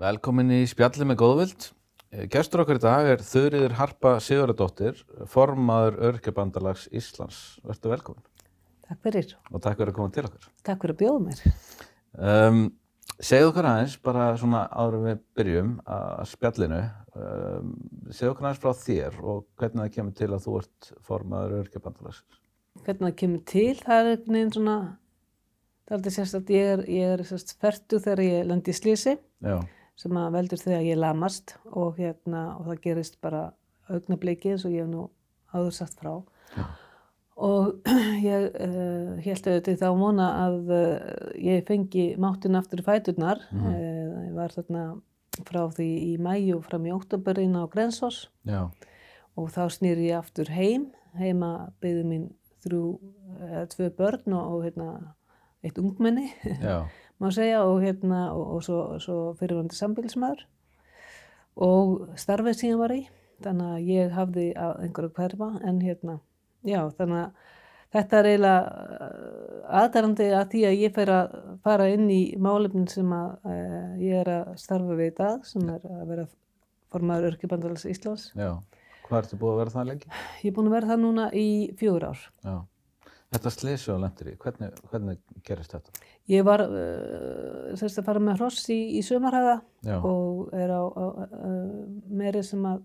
Velkomin í spjalli með góðvild. Gæstur okkar í dag er Þurriður Harpa Sigurðardóttir, formaður Örkjabandalags Íslands. Verður velkomin. Takk fyrir. Og takk fyrir að koma til okkar. Takk fyrir að bjóða mér. Um, segðu okkar aðeins, bara svona áður við byrjum að spjallinu, um, segðu okkar aðeins frá þér og hvernig það kemur til að þú ert formaður Örkjabandalags. Hvernig það kemur til, það er veginn svona, það er alltaf sérst ég er, ég er sérst ferdu þegar ég lendi í slísi Já, sem að veldur þegar ég lamast og hérna, og það gerist bara augnablikið eins og ég hef nú áður sagt frá. Já. Og ég uh, held auðvitað þá vona að uh, ég fengi máttin aftur í fæturnar. Mhm. uh, ég var þarna frá því í mæju fram í óttoberinn á Grensós já, og þá snýr ég aftur heim. Heima byggði mín þrjú, eða tvö börn og, og hérna, eitt ungmenni, má segja, og, hérna, og, og svo, svo fyrirvandi sambílismæður og starfið sem ég var í. Þannig að ég hafði að einhverju hverfa en hérna, já, þannig að þetta er eiginlega aðdærandi að því að ég fer að fara inn í málefnin sem að uh, ég er að starfa við í dag, sem er að vera formaður Örkjubandalags Íslands. já. Hvað ertu búið að vera það lengi? Ég er búin að vera það núna í fjögur ár. Já. Þetta slísi á lendir í, hvernig, hvernig gerist þetta? Ég var uh, sérst að fara með hross í, í sömarhaga Já, og er á, á uh, meiri sem að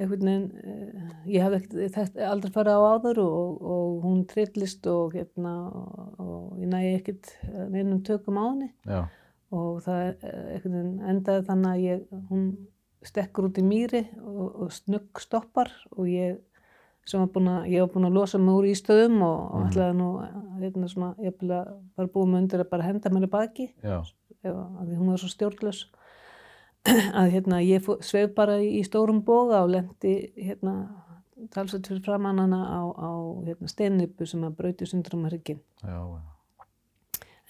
einhvern veginn, uh, ég hef ekkert, þekkt, aldrei farið á áður og, og hún trillist og hérna og, og ég næði ekkert neinum tökum á henni. Já, og það einhvern veginn endaði þannig að ég, hún stekkur út í mýri og, og snögg stoppar og ég sem var búin að, ég var búin að losa mig úr í stöðum og, og Mhm. ætlaði nú hérna svona, ég var búin með undir að bara henda mér í baki að því hún var svo stjórnlaus að hérna ég sveif bara í, í stórum boga og lendi hérna talsveit fyrir framann hana á, á hérna, steinnipu sem að brauti sundur um hrygginn. já,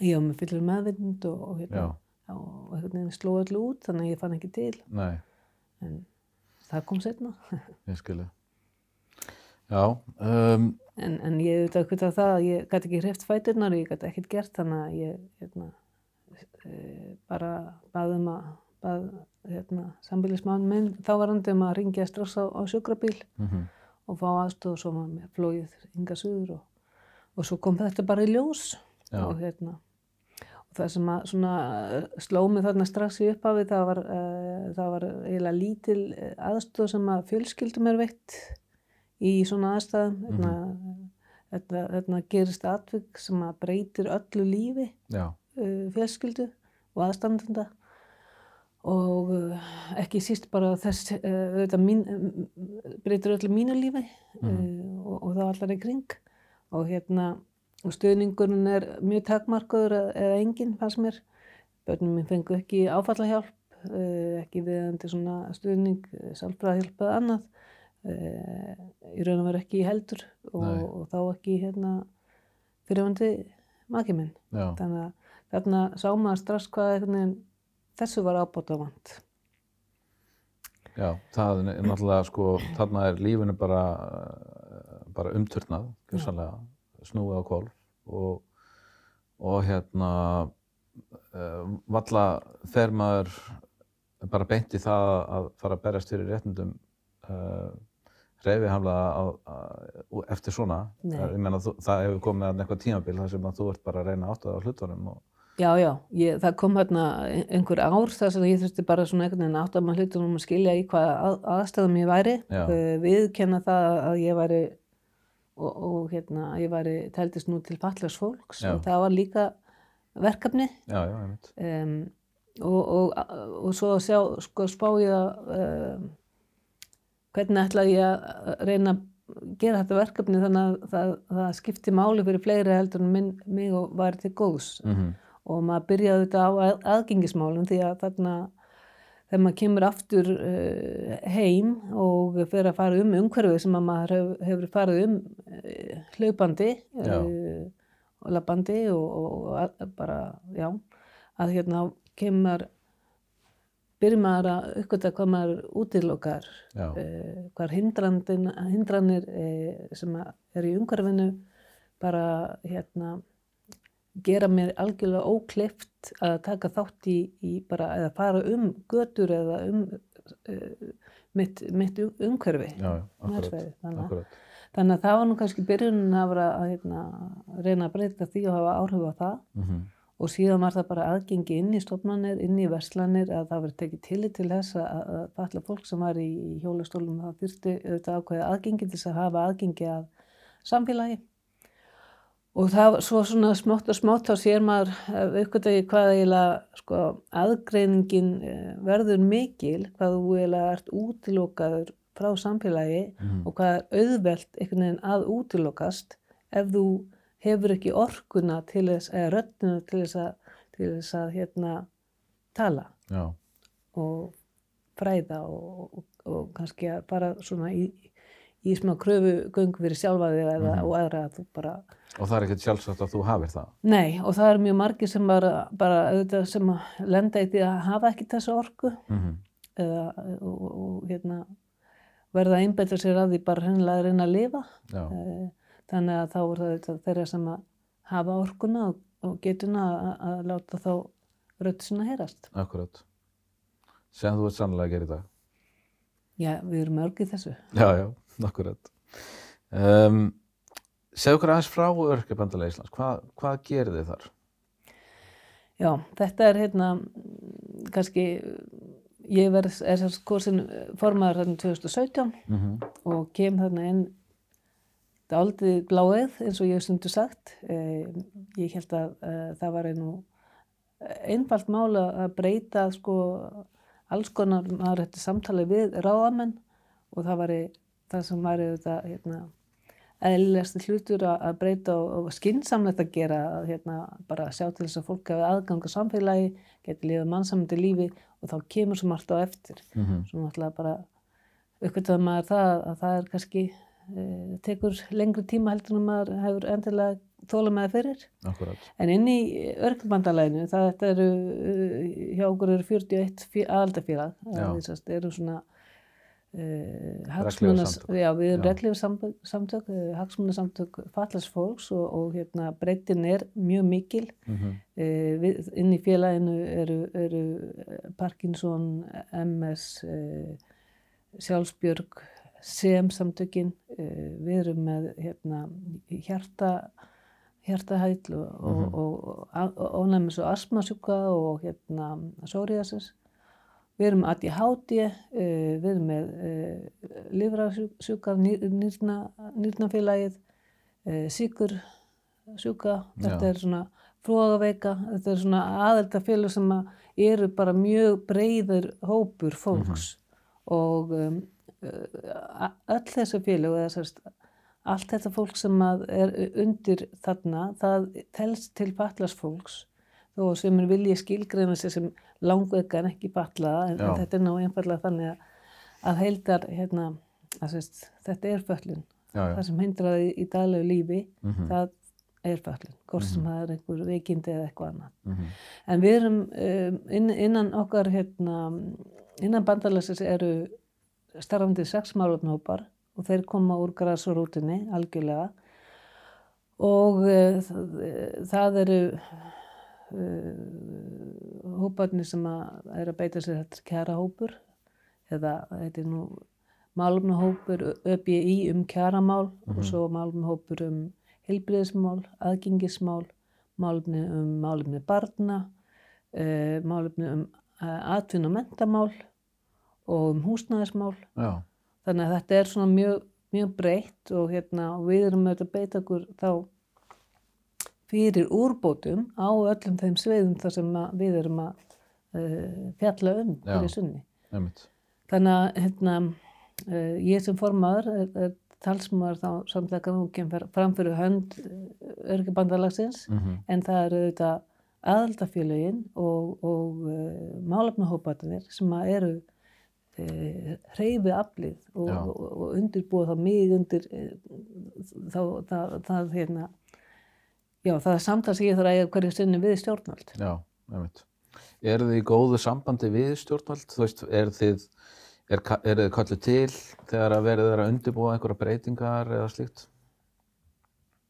Ég var með fyllir meðvind og, og hérna já, og veginn sló öllu út þannig að ég fann ekki til nei, en það kom setna. ég skilja. Já, um, En, en ég auðvitað hvitað það að ég gæti ekki hreift fæturnar og ég gæti ekkert gert þannig að ég hérna, e, bara baðum að bað hérna, sambílismann minn þávarandi um að ringja strax á, á sjúkrabíl mhm, og fá aðstoð og svo var mér flóið ynga suður og, og svo kom þetta bara í ljós Já. og hérna og það sem að svona eh, sló mig þarna strax í upphafi það var, uh, það var eiginlega lítil aðstoð sem að fjölskyldum er veitt í svona aðstæðum hérna, þetta, þetta gerist atvik sem að breytir öllu lífi uh, fjölskyldu og aðstandenda. Og uh, ekki síst bara þess uh, auðvitað mín, breytir öllu mínu lífi uh, og, og það allar í kring. Og hérna og stuðningurinn er mjög takmarkaður eða- eða enginn fannst mér. Börnum minn fengu ekki áfallahjálp ekki viðandi svona stuðning uh, sálfræðahjálp eða annað í raun og veru ekki heldur og, og þá ekki hérna fyrirvandi maki minn. Já, þannig að þarna sá maður strax hvað veginn þessu var ábóta vant. já, það er náttúrulega sko, þarna er lífinu bara, bara umturnað, gjörsanlega, snúið á kvolf og, og hérna, uh, valla fer maður bara beint í það að fara að berjast fyrir réttindum reyfihamlaða eftir svona. Nei. Ég meina, þú, það hefur komið að eitthvað tímabil þar sem að þú ert bara að reyna átt á hlutunum og Já, já, ég, það kom hérna einhver ár þar sem ég þurfti bara svona einhvern veginn átt að maður hlutunum að skilja í hvað að, aðstæðum ég væri, uh, viðkenna það að ég væri og, og hérna að ég væri tældist nú til fallars fólks Já. og það var líka verkefni já, já, einmitt. um, og, og, og svo að sjá, sko, spá ég að um, hvernig ætla ég að reyna að gera þetta verkefni þannig að það, það skipti máli fyrir fleiri heldur en minn, mig og væri til góðs? Mm og maður byrjaði þetta á að, aðgengismálum því að þarna þegar maður kemur aftur uh, heim og fer að fara um umhverfið sem að maður hef, hefur farið um uh, hlaupandi uh, og labbandi og, og, og bara, já, að hérna kemur byrjum maður að uppgöta hvað maður útilokar, uh, hvað hindranir uh, sem er í umhverfinu bara hérna gera mér algjörlega ókleift að taka þátt í, í bara eða fara um götur eða um uh, mitt, mitt um- umhverfi. Já, akkurat, akkurat. Þannig að það var nú kannski byrjunin að, vera að hérna, reyna að breyta því og hafa áhrif á það Mm og síðan var það bara aðgengi inn í stofnanir, inn í verslanir að það verið tekið tillit til þess að, falla fólk sem var í, í hjólastólum það þurfti auðvitað ákveðið aðgengi til þess að hafa aðgengi að samfélagi og það svo svona smátt og smátt þá sér maður aukvitaði hvað eiginlega sko, aðgreiningin eh, verður mikil hvað þú eiginlega ert útilokaður frá samfélagi Mhm. og hvað er auðvelt einhvern veginn að útilokast ef þú hefur ekki orkuna til þess, eða rödduna til þess að, til þess að hérna tala Já, og fræða og, og, og kannski bara svona í, í smá kröfu göngu fyrir sjálfa þig eða Mhm. og aðra að þú bara og það er ekkert sjálfsagt að þú hafir það. Nei, og það er mjög margir sem bara, bara auðvitað sem að lenda í því að hafa ekki þessa orku Mm eða, og, og, hérna, verða að einbetra sér að því bara hennilega að reyna að lifa. Já, Eh, Þannig að þá er það þeirra sem að hafa orkuna og, og getuna að, að láta þá rödd sinna heyrast. akkurat. Sem þú ert sannlega að gera í dag. Já, við erum mörg í þessu. Já, já, akkurat. Um, segðu okkur aðeins frá Örkjabandala Íslands. Hvað, hvað gerir þið þar? Já, þetta er hérna kannski, ég verð, er þess kursin formaður hérna 2017 Mm og kem þarna inn dálítið bláið eins og ég hef stundu sagt. Eh, ég held að eh, það var einu einfalt mála að breyta sko alls konar maður þetta samtali við ráðamenn og það var það sem var þetta hérna, eðlilegasti hlutur að, breyta og, og skynnsamlegt að gera að hérna, bara sjá til þess að fólk hafi aðgang á samfélagi, geti lifað mannsamandi lífi og þá kemur svo margt á eftir -hmm. svo náttúrulega bara uppgötuða maður það að það er kannski e, tekur lengri tíma heldur en maður hefur endilega þóla með fyrir Akkurat. en inn í örkbandalæðinu það eru eh, hjá okkur eru 41 aðaldafélag það eru svona uh, Regnhlífarsamtök. já við erum Já. reglífur samtök uh, hagsmunasamtök fallast fólks og, og hérna breytin er mjög mikil Mm -hmm. Uh, við, inn í félaginu eru, eru eh, Parkinson, MS, Sjálfsbjörg, SEM samtökin, uh, við erum með hérna, hjarta, hjartahæll og, Mhm. ónæmis og asmasjúka og hérna, psoriasis. Við erum með ADHD, uh, við erum með lifrasjúka, nýrna, nýrnafélagið, uh, síkursjúka, þetta er svona fróðaveika, þetta er svona aðeldafélag sem að eru bara mjög breyður hópur fólks og um, öll þessi félag, eða sérst, allt þetta fólk sem er undir þarna, það telst til fatlas fólks þó sem er vilja skilgreina sig sem langveika en ekki fatlaða en, Já. þetta er ná einfallega þannig að, að heildar hérna, að sérst, þetta er föllun það sem hindraði í daglegu lífi Mm það er föllun, hvort sem það er einhver veikindi eða eitthvað annað. -hmm. en við erum um, inn, innan okkar hérna, innan bandalagsins eru starfandi sex málefnahópar og þeir koma úr græsarútinni algjörlega. Og uh, það, það eru uh, hóparnir sem að er að beita sér þetta kjara hópur eða þetta er nú málumnahópur ÖBI um kjaramál og svo málumnahópur um heilbriðismál, aðgengismál, málumni um málumni barna, málumni um uh, atvinn og mentamál og um húsnæðismál. Já, Þannig að þetta er svona mjög, mjög breytt og hérna, við erum auðvitað að beita okkur þá fyrir úrbótum á öllum þeim sveiðum þar sem við erum að uh, fjalla um fyrir sunni. einmitt. Þannig að hérna, uh, ég sem formaður er, er talsmaður þá samtlega nú kemur fram fyrir hönd örgjabandalagsins Mm en það eru auðvitað aðaldafélögin og, og uh, málefnahópatinir sem eru hreyfi aflið og, og, og undirbúa þá mig undir uh, þá, það, það hérna já, það er samtal sem ég þarf að eiga hverju sinni við stjórnvöld. Já, einmitt. Eru þið í góðu sambandi við stjórnvald? Þú veist, er þið, er, eru þið kallu til þegar að verið er að undirbúa einhverja breytingar eða slíkt?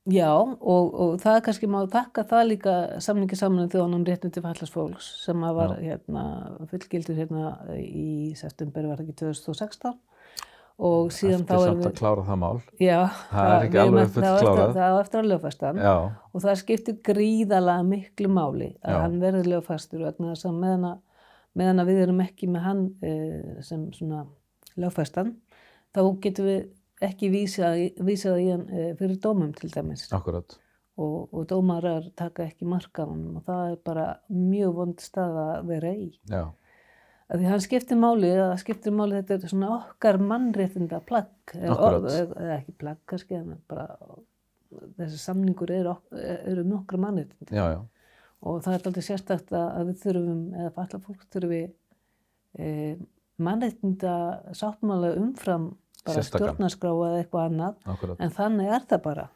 Já, og, og það er kannski má þakka það líka samningi saman um þjóðanum réttum til fallast fólks sem að var hérna, fullgildur hérna í september var ekki 2016 og síðan þá Eftir erum samt að klára það mál. Já, Það er ekki við alveg eftir- eftir- fullklárað. Það á eftir að lögfastan og það skiptir gríðalega miklu máli að Já. hann verði lögfastur vegna þess að meðan að, meðan að við erum ekki með hann e, sem svona lögfastan þá getum við ekki vísað, vísað í hann e, fyrir dómum til dæmis. Akkurat. og, og dómarar taka ekki marka á honum og það er bara mjög vond stað að vera í. Já, Af því hann skiptir máli, það skiptir máli þetta er svona okkar mannréttinda plagg, eða ekki plagg kannski, en bara þessi samningur eru, eru nokkra mannréttindi. Já, já, og það er aldrei sérstakt að við þurfum, eða falla fólk þurfi e, mannréttinda sáttmála umfram bara stjórnarskrá eða eitthvað annað, akkurat. en þannig er það bara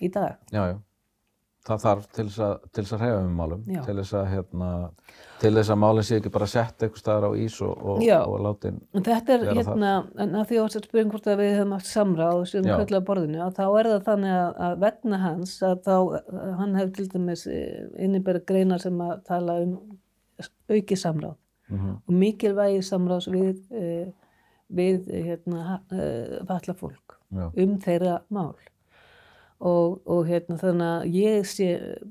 í dag. Já, já. Það þarf til þess að, til þess að hreyfa með málum, Já. til þess að, hérna, til þess að málinn sé ekki bara sett eitthvað staðar á ís og, og, og látin, En Þetta er hérna, en að því að spyrjum hvort að við höfum haft samráð séum Já. kvöldlega borðinu, að þá er það þannig að, að vegna hans að þá, að hann hefur til dæmis innibæra greinar sem að tala um auki samráð mm og mikilvægi samráðs við, eh, við hérna, uh, falla fólk já, um þeirra mál. Og, og hérna þannig að ég sé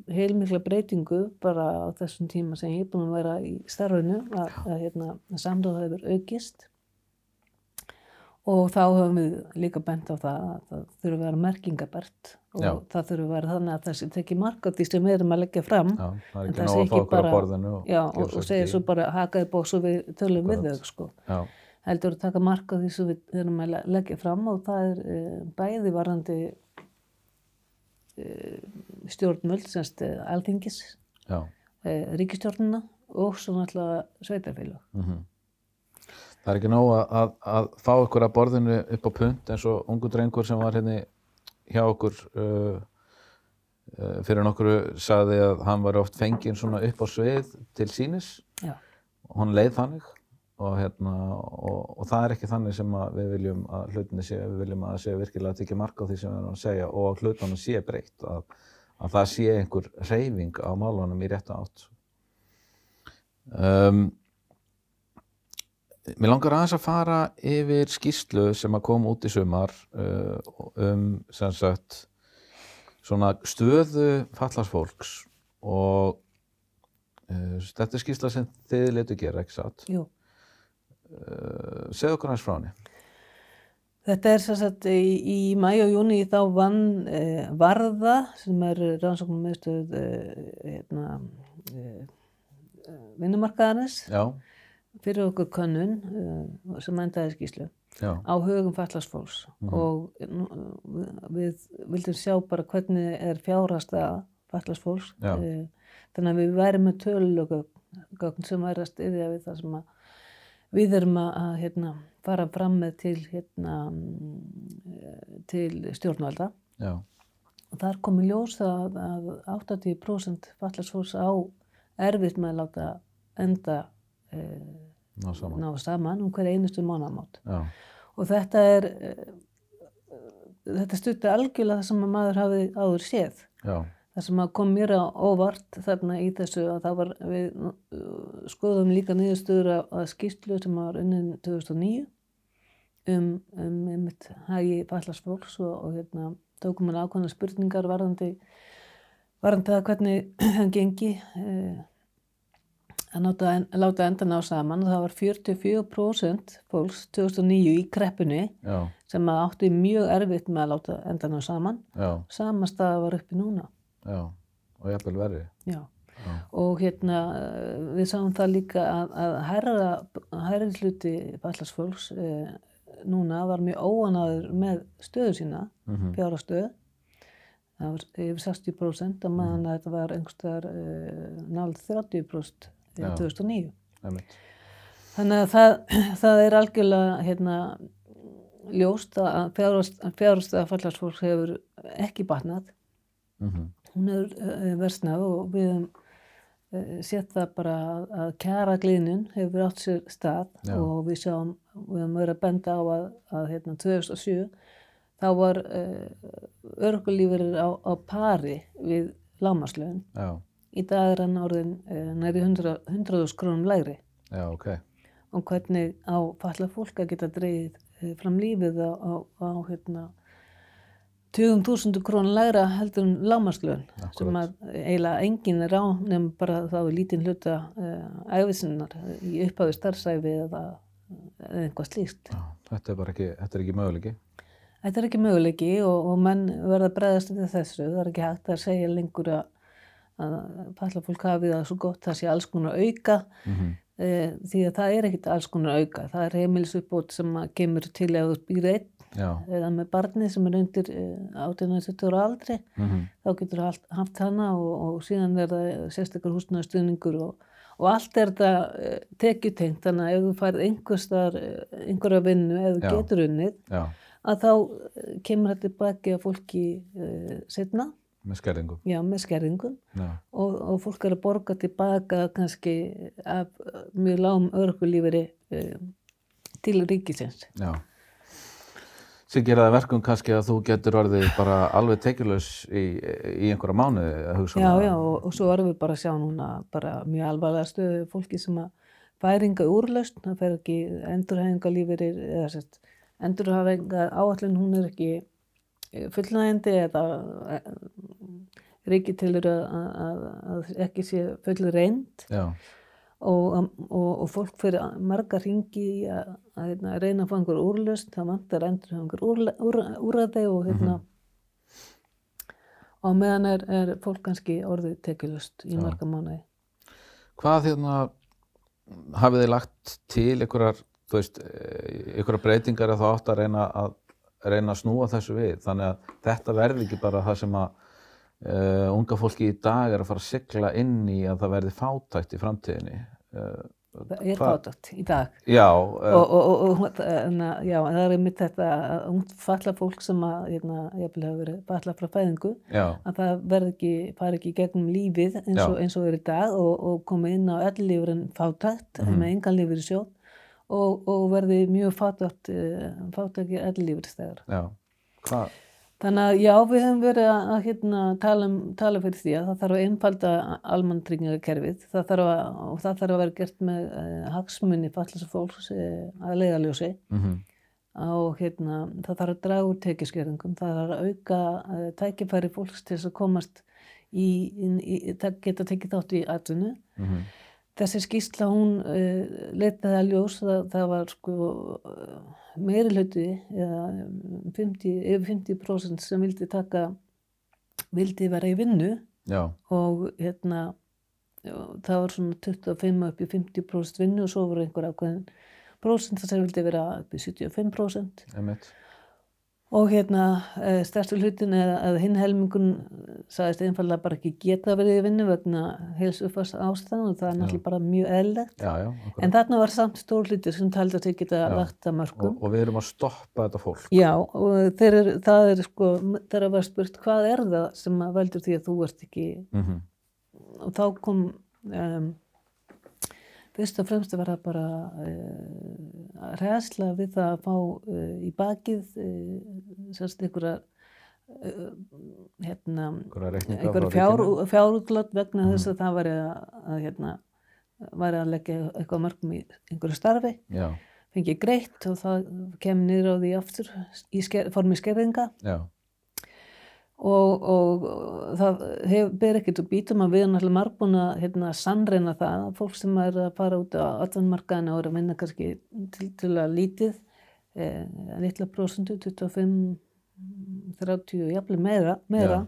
heilmikla breytingu bara á þessum tíma sem ég er búin að vera í starfinu að, að hérna, samráð hefur aukist og þá höfum við líka bent á það að það þurfi að vera merkingabært og Já. það þurfi að vera þannig að það sé tekið mark á því sem við erum að leggja fram já, það En ekki það sé að ekki bara- á borðinu og, já, og, og segja ekki svo bara hakaði bók svo við tölum við Akkurat. þau sko. Heldur að taka mark á því sem við erum að le- leggja fram og það er e, bæði varandi e, stjórnmöld, semst e, alþingis, e, ríkistjórnuna og svo náttúrulega sveitarfélag. mhm. Það er ekki nóg að, að, að fá okkur að borðinu upp á punt eins og ungu drengur sem var hérna hjá okkur uh, uh, fyrir nokkru sagði að hann var oft fenginn svona upp á svið til sínis Já, og hann leið þannig og, hérna, og, og það er ekki þannig sem við viljum að hlutinni sé, við viljum að það sé virkilega að tekja mark á því sem við erum að segja og að hlutunum sé breytt, að, að það sé einhver reyfing á málunum í rétta átt. Um, mér langar aðeins að fara yfir skýrslu sem að koma út í sumar uh, um sem sagt svona stöðu fallarsfólks og uh, þetta er skýrsla sem þið letu gera, ekki satt? jú. Uh, segðu okkur hans frá henni. Þetta er sem sagt í, í mæ og júni þá vann e, Varða sem er rannsóknum meðstöð e, hérna, e, vinnumarkaðarins fyrir okkur könnun e, sem endaði skýslu já, á hugum fallast fólks og nú, við vildum sjá bara hvernig er fjárasta fallast fólks Já. Eh, þannig að við værum með tölugögn sem væri að styðja við það sem að við erum að, að hérna, fara fram með til, hérna, mm, til stjórnvalda. Já, og þar komi ljós að, að 80% fallast fólks á erfitt með að láta enda e, ná saman. ná saman um hverja einustu mánamót Já, og þetta er eh, þetta stuttu algjörlega það sem að maður hafi áður séð. Já, það sem að kom mér á óvart þarna í þessu að það var við uh, skoðum líka niðurstöður að, að skýrslu sem var unnin 2009 um, um einmitt hagi fallast fólks og, og hérna tókum hann ákvæmna spurningar varðandi varðandi það hvernig hann gengi eh, að láta, láta enda ná saman. Og það var 44% fólks 2009 í kreppunni já, sem að átti mjög erfitt með að láta enda ná saman. Já, sama staða var uppi núna já, og jafnvel verri. Já. Já. og hérna eh, við sáum það líka að, að herra, herri hluti fallarsfólks eh, núna var mjög óanaður með stöðu sína, Mm fjárastöðu það var yfir 60% að meðan að þetta var einhverstaðar eh, nálega 30% í Já. 2009 Einmitt. þannig að það, það er algjörlega hérna ljóst að fjárastöða fallarsfólks hefur ekki batnað Mm hún hefur versnað og við höfum uh, sett það bara að, kjara glíðnun hefur átt sér stað Já. og við sjáum, við höfum verið að benda á að, að hérna 2007 þá var uh, örgulífur á, á pari við lámaslöfun. Í dag er hann orðin næri 100 100.000 krónum lægri já, ok, og hvernig á falla fólk að geta dreigið uh, fram lífið á, á, á hérna 20.000 krónum lægra heldur en lámaslöfun sem að eiginlega enginn er á nefnum bara þá er lítinn hluta uh, æfisinnar í upphafi starfsæfi eða, eitthvað slíkt. já, þetta er bara ekki, þetta er ekki möguleiki. Þetta er ekki möguleiki og, og menn verða að bregðast við þessu. Það er ekki hægt að segja lengur að, að falla fólk hafi það svo gott það sé alls konar auka Mm e, því að það er ekkit alls konar auka. Það er heimilisuppbót sem að kemur til ef þú býr einn eða með barni sem er undir e, 18-20 ára aldri. mm Þá getur þú haft, hana og, og síðan er það sérstakar húsnæðastuðningur og, og allt er þetta e, tekjutengt. Þannig að ef þú færð einhverstaðar, einhverja vinnu, Já. getur unnið, að þá eh, kemur þetta tilbaki að fólki uh, setna, með skerðingu. já, með skerðingum og, og fólk er að borga tilbaka kannski af eh, mjög lágum örgulíferi uh, til ríkisins. já. Sem gera það verkum kannski að þú getur orðið bara alveg tekjulegs í, í einhverja mánuði að hugsa Já, já, og, og svo erum við bara að sjá núna bara mjög alvarlega stöðu fólki sem að færinga úrlaust, það fer ekki endurhæfingalíferi eða sérst, endurhæfinga áallin, hún er ekki eh, fullnægandi eða eh, ríki tilur að, að, að ekki sé full reynd Já, og, og, og fólk fyrir marga ringi í að, að, hérna, reyna að fá einhver úrlaust, það vantar endurhæfingar úr, úrræði og hérna og á meðan er, er fólk kannski orðið tekjulust í marga mánuði. hvað hérna hafið þið lagt til einhverjar, þú veist, eh, einhverjar breytingar að það átt að reyna að reyna að snúa þessu við, þannig að þetta verði ekki bara það sem að uh, unga fólki í dag er að fara að sigla inn í að það verði fátækt í framtíðinni. Uh, Það er fátátt í dag. Já, uh, og, og, og na, já, það er einmitt þetta ungt falla fólk sem að hérna, jafnvel hafa verið falla frá fæðingu já, að það verði ekki, fari ekki í gegnum lífið eins og, eins og er í dag og, og komi inn á ellilífurinn fátækt Mhm. með engan lífur í sjóð og, og verði mjög fátækt uh, fátækir ellilífurstæðar. já. Hvað, Þannig að já, við höfum verið að, hérna, tala, um, tala fyrir því að það þarf að einfalda almanntryggingakerfið og það þarf að vera gert með uh, hagsmunni fallasa fólks uh, að leiðaljósi mm og hérna, það þarf að draga úr tekjuskerðingum, það þarf að auka uh, tækifæri fólks til þess að komast í, inn, í, geta tekið þátt í atvinnu. mhm, Þessi skýrsla hún uh, letaði að ljós, það, það var sko meiri hluti, eða um, 50, yfir 50% sem vildi taka, vildi vera í vinnu já, og hérna, það var svona 25 upp í 50% vinnu og svo voru einhver ákveðin prósent sem vildi vera upp í 75%. einmitt Og hérna, eh, stærstu hlutin er að hinn helmingun sagðist einfallega bara ekki geta verið í vinnu vegna heilsufars ástæðan og það er náttúrulega bara mjög eðlilegt. Já, já. En þarna var samt stór hluti sem taldi að þau geta lagt að mörgum. og, og við erum að stoppa þetta fólk Já, og þeir eru, það er sko, þegar var spurt hvað er það sem að veldur því að þú ert ekki, mm og þá kom, um, fyrst og fremst að vera bara uh, reyðsla við það að fá uh, í bakið uh, sérst einhverja hérna, einhverja frá fjár, vegna þess að það væri að, að hérna, væri að leggja eitthvað mörgum í einhverju starfi. Já, fengið greitt og það kemur niður á því aftur í sker, formi skerðinga. Já, og, og, það ber ekkert úr bítum að við erum alltaf margbúin að hérna, sannreina það að fólk sem er að fara út á atvinnmarkaðinu og er að vinna kannski til, til að lítið eh, litla prósentu, 25 30, jafnvel meira, meira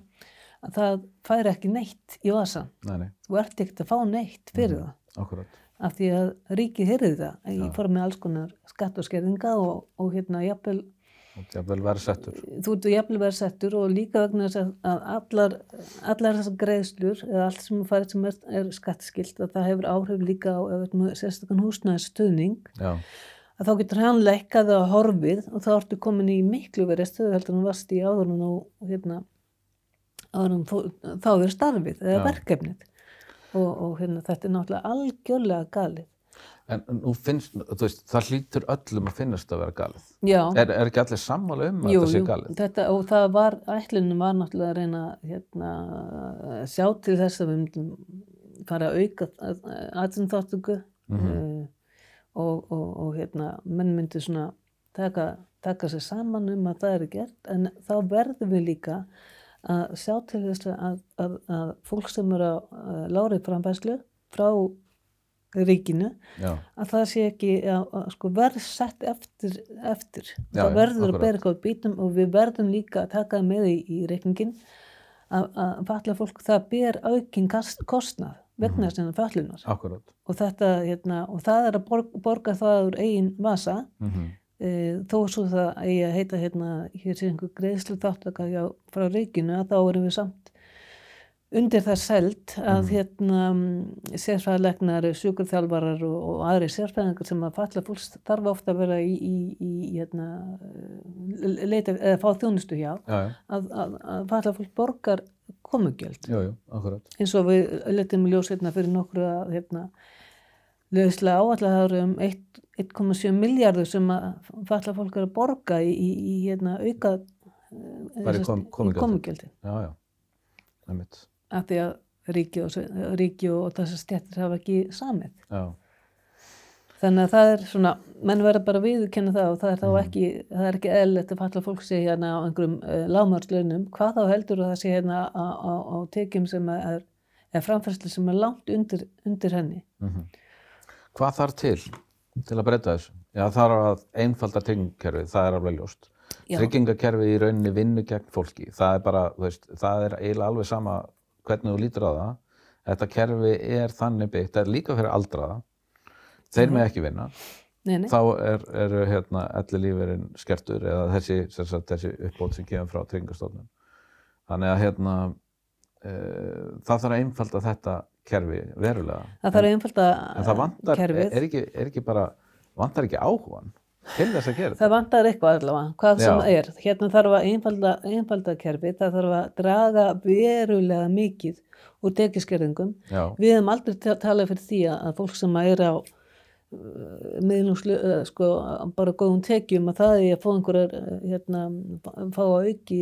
að það fær ekki neitt í vasan. nei, nei, Þú ert ekkert að fá neitt fyrir það. akkurat. Af því að ríkið heyrði það. Í Já. formi alls konar skatt og skerðinga og, og hérna jafnvel og það er vel verið settur. Þú ert jafnvel verið settur og líka vegna þess að- allar, allar þessar greiðslur eða allt sem þú farið sem er, er skattskilt að það hefur áhrif líka á sérstakann húsnæðstöðning Já, að þá getur hann lekkað á horfið og þá ertu komin í miklu verið stöðu heldur en þú varst í áður en og hérna áður en þú- þá er starfið eða Já. verkefnið. Og, og hérna þetta er náttúrulega algjörlega galið En nú finnst, þú veist, það hlýtur öllum að finnast að vera galið. Já, Er, er ekki allir sammála um að jú, þetta sé jú, galið? þetta, og það var, ætlunum var náttúrulega að reyna hérna, að sjá til þess að við myndum fara að auka aðsynþáttöku Mhm. og, og, og hérna, menn myndi svona taka, taka sér saman um að það er gert, en þá verðum við líka að sjá til þess að, að, að fólk sem eru á uh, lári frambæslu frá ríkinu Já, að það sé ekki sko verð sett eftir, eftir. Já, það verður akkurat. að bera eitthvað bítum og við verðum líka að taka með í, í reikningin að, að falla fólk það ber aukinn kostnað vegna þess að fallunar og þetta hérna og það er að borga, borga það úr eigin vasa. Mm e, þó svo það eigi að heita hérna hér sé einhver greiðslu þáttaka frá ríkinu að þá erum við samt undir það seld að Mhm. hérna sérfæðlegnar, sjúkurþjálfarar og, og aðri sérfæðingar sem að falla fólks þarf ofta að vera í, í, í hérna eh, leita eða fá þjónustu hjá Já, já, að, að, að falla fólk borgar komugjöld eins og við letum ljós hérna fyrir nokkru að hérna löðslega áallega það eru um 1 1,7 miljardur sem að falla fólk að borga í, í, í hérna auka kom- komugjöldin. komugjöldin Já, já, einmitt. Af því að ríki og, ríki og þessar stjættir hafa ekki samið Já, þannig að það er svona, menn verða bara að viðurkenna það og það er þá Mhm. ekki það er ekki eðlilegt að falla fólk sé hérna á einhverjum uh, lágmárslaunum, hvað þá heldur að það sé hérna á, á, á tekjum sem er, er framfærslu sem er langt undir, undir henni mhm. Hvað þarf til til að breyta þessu? Já, er að einfalda tryggingakerfið, það er alveg ljóst. Já. Tryggingakerfið í rauninni vinnu gegn fólki. Það er bara, veist, það er eiginlega alveg sama hvernig þú lítur á það. Þetta kerfi er þannig byggt, það er líka fyrir aldraða. Þeir með ekki vinna. nei, nei. Þá er, er hérna, elli lífurinn skertur eða þessi, þessi uppbót sem kemur frá tryggingastofnun. Þannig að hérna, e, það þarf að einfalda þetta kerfi verulega. það þarf einfalda En það vantar, kerfið er ekki, er ekki bara, vantar ekki áhugan til þess að gera það vantar eitthvað allavega, hvað sem Já. er. Hérna þarf að einfalda, einfalda kerfið það þarf að draga verulega mikið úr tekiskerðingum við hefum aldrei ta- talað fyrir því að fólk sem er á uh, miðlungslu, uh, sko, bara góðum tekjum að það er að fá einhverjar uh, hérna, fá að auki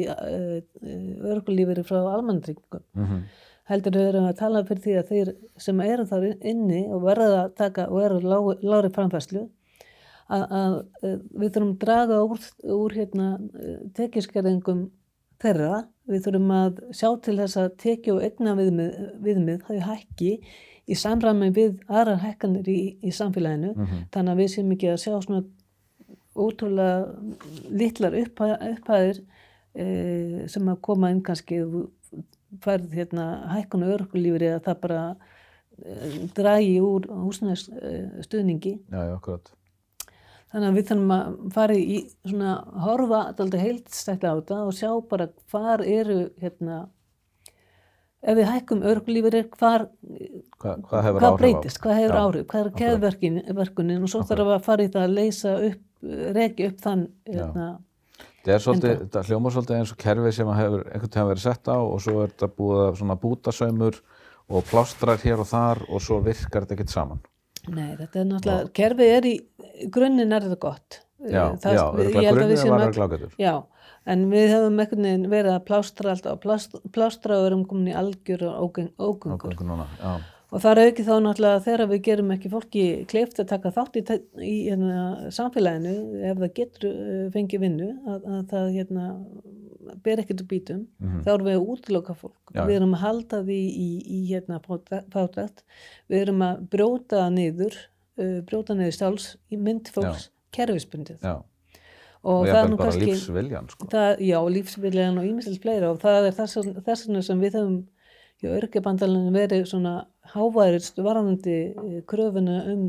örgulíferi frá almannatryggingum. Mm heldur við erum að tala fyrir því að þeir sem eru þar inni og verða að taka og eru lágri framfæslu að, að eh, við þurfum að draga úr, úr hérna, tekjaskerðingum þeirra við þurfum að sjá til þess að tekja og egna viðmið, viðmið þau hækki í samræmi við aðrar hækkanir í, í samfélaginu Mhm. þannig að við séum ekki að sjá svona ótrúlega litlar upphæ- upphæðir e, sem að koma inn kannski færð hérna hækkun og örkulífri að það bara e, dragi úr húsnæðs e, já, já, akkurat. Þannig að við þurfum að fara í svona horfa alltaf heildstætt á þetta og sjá bara hvar eru hérna ef við hækkum örkulífri hvar Hva, hvað hvað breytist, hvað hefur áhrif, hvað er keðverkunin og svo þarf að fara í það að leysa upp, reki upp þann hérna, Það er svolítið, þetta hljómar svolítið eins og kerfi sem hefur einhvern tíma verið sett á og svo er þetta búið að svona bútasaumur og plástrar hér og þar og svo virkar þetta ekkert saman. Nei, þetta er náttúrulega, kerfið er í, grunninn er þetta gott. Já, Það- já, grunninn var glágætur. Já, en við hefum einhvern veginn verið að plástra alltaf, plástra, plástra og erum komin í algjör og ógöngur. Núna, já. Og það er aukið þá náttúrulega þegar við gerum ekki fólki kleift að taka þátt í, í hérna, samfélaginu ef það getur uh, fengið vinnu að, að það hérna, ber ekkert úr bítum. Mhm. þá erum við að útloka fólk. Já. við erum að halda því í, í hérna, fátækt. Við erum að brjóta það niður uh, brjóta niður sjálfs í mynd fólks kerfisbundið. Og, og það er nú kannski lífsviljan, sko. það, já, lífsviljan og ímislegt fleira. Og það er þess, vegna sem við höfum hjá örgjabandalinu verið svona háværist varðandi eh, kröfuna um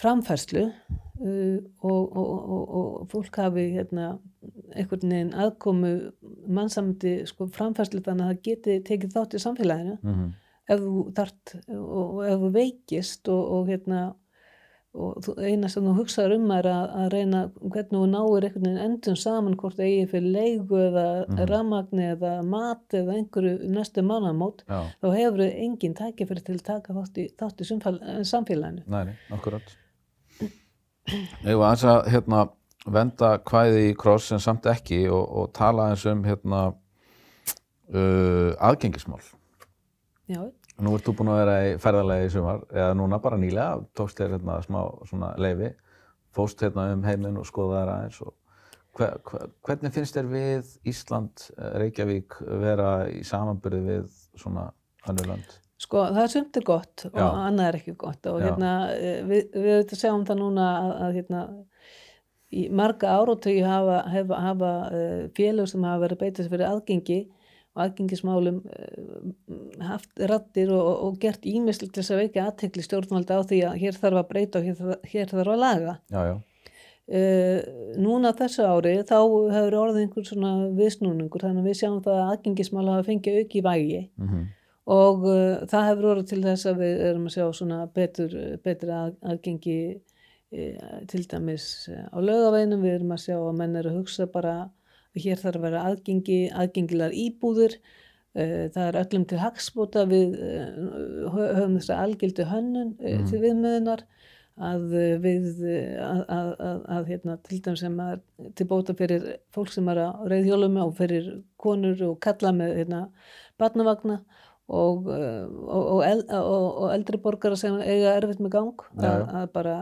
framfærslu uh, og, og, og, og fólk hafi hérna, einhvern veginn aðkomu mannsamandi sko, framfærslu þannig að það geti tekið þátt í samfélaginu Mm ef þú þart og, ef þú veikist og, og hérna eina sem þú hugsaður um er að, að reyna hvernig þú náir einhvern veginn endum saman hvort það eigi fyrir leigu eða mm Mhm. eða mat eða einhverju næstu mannamót já, þá hefur þau engin tækifæri til að taka þátt í, þátt í samfélaginu. nei, nei, akkurat Var aðeins að hérna, venda kvæði í kross en samt ekki og, og tala eins um hérna, uh, aðgengismál Já, Nú ert þú búin að vera í ferðalegi í sumar eða núna bara nýlega, tókst þér hérna smá svona leifi, fóst hérna um heiminn og skoða þær aðeins og hver, hver, hvernig finnst þér við Ísland, eh, Reykjavík vera í samanbyrði við svona önnur lönd? Sko það er sumt er gott og Já. annað er ekki gott og hérna eh, við, við auðvitað sjáum það núna að, að hérna í marga áratögi hafa, hafa, hafa uh, félög sem hafa verið beitast fyrir aðgengi og aðgengismálum uh, haft rattir og, og, og gert ímisl til þess að veika aðtekli stjórnvalda á því að hér þarf að breyta og hér, þarf- hér þarf að laga. Já, já, Uh, núna þessu ári þá hefur orðið einhver svona viðsnúningur þannig að við sjáum það að aðgengismál hafa fengið auki vægi mm og uh, það hefur orðið til þess að við erum að sjá svona betur, betur að, aðgengi uh, til dæmis uh, á lögaveginum, við erum að sjá að menn eru að hugsa bara að hér þarf að vera aðgengi, aðgengilegar íbúður uh, það er öllum til hagsbóta. Við uh, hö- höfum þess að algildu hönnun uh, til viðmiðunar. Að uh, við uh, að, að, að, að hérna, til dæmis sem er til bóta fyrir fólk sem er að reyðhjólum og fyrir konur og kalla með hérna, barnavagna og, uh, og, og, el, og, og eldri borgara sem eiga erfitt með gang Já, já. að, bara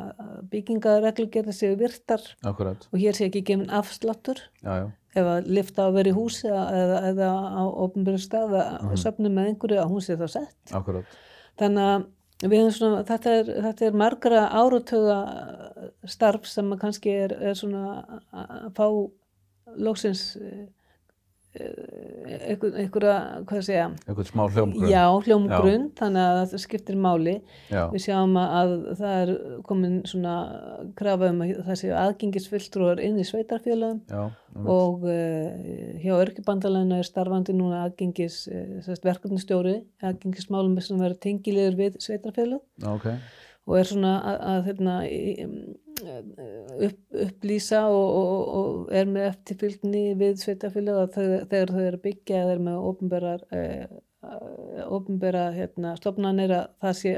byggingareglugerði séu virtar akkurat, og hér sé ekki gefin afsláttur. Já, ef að lifta að vera í húsi eða, eða á ofnbjörn stað að Mhm. söfnum með einhverju að hún sé þá sett. Akkurat, þannig að svona, þetta er, þetta er margra áratöga starf sem kannski er, er svona að fá loksins eh, eh, einhver- einhverja, hvað að segja? Eitthvað smá hljómgrunn. já, hljómgrunn, þannig að það skiptir máli. Já, við sjáum að, að það er komin svona krafa um að það séu aðgengisfulltrúar inn í sveitarfélagum já, og uh, hjá örkibandalaginu er starfandi núna aðgengis uh, verkefnistjóri, aðgengismálum sem verður tengilegur við sveitarfélag Já, ok, og er svona að, að hérna, í- upp, upplýsa og, og, og er með eftirfylgni við þau, þegar þau eru að byggja eða er með opinberar uh, opinbera hérna, stofnanir að það sé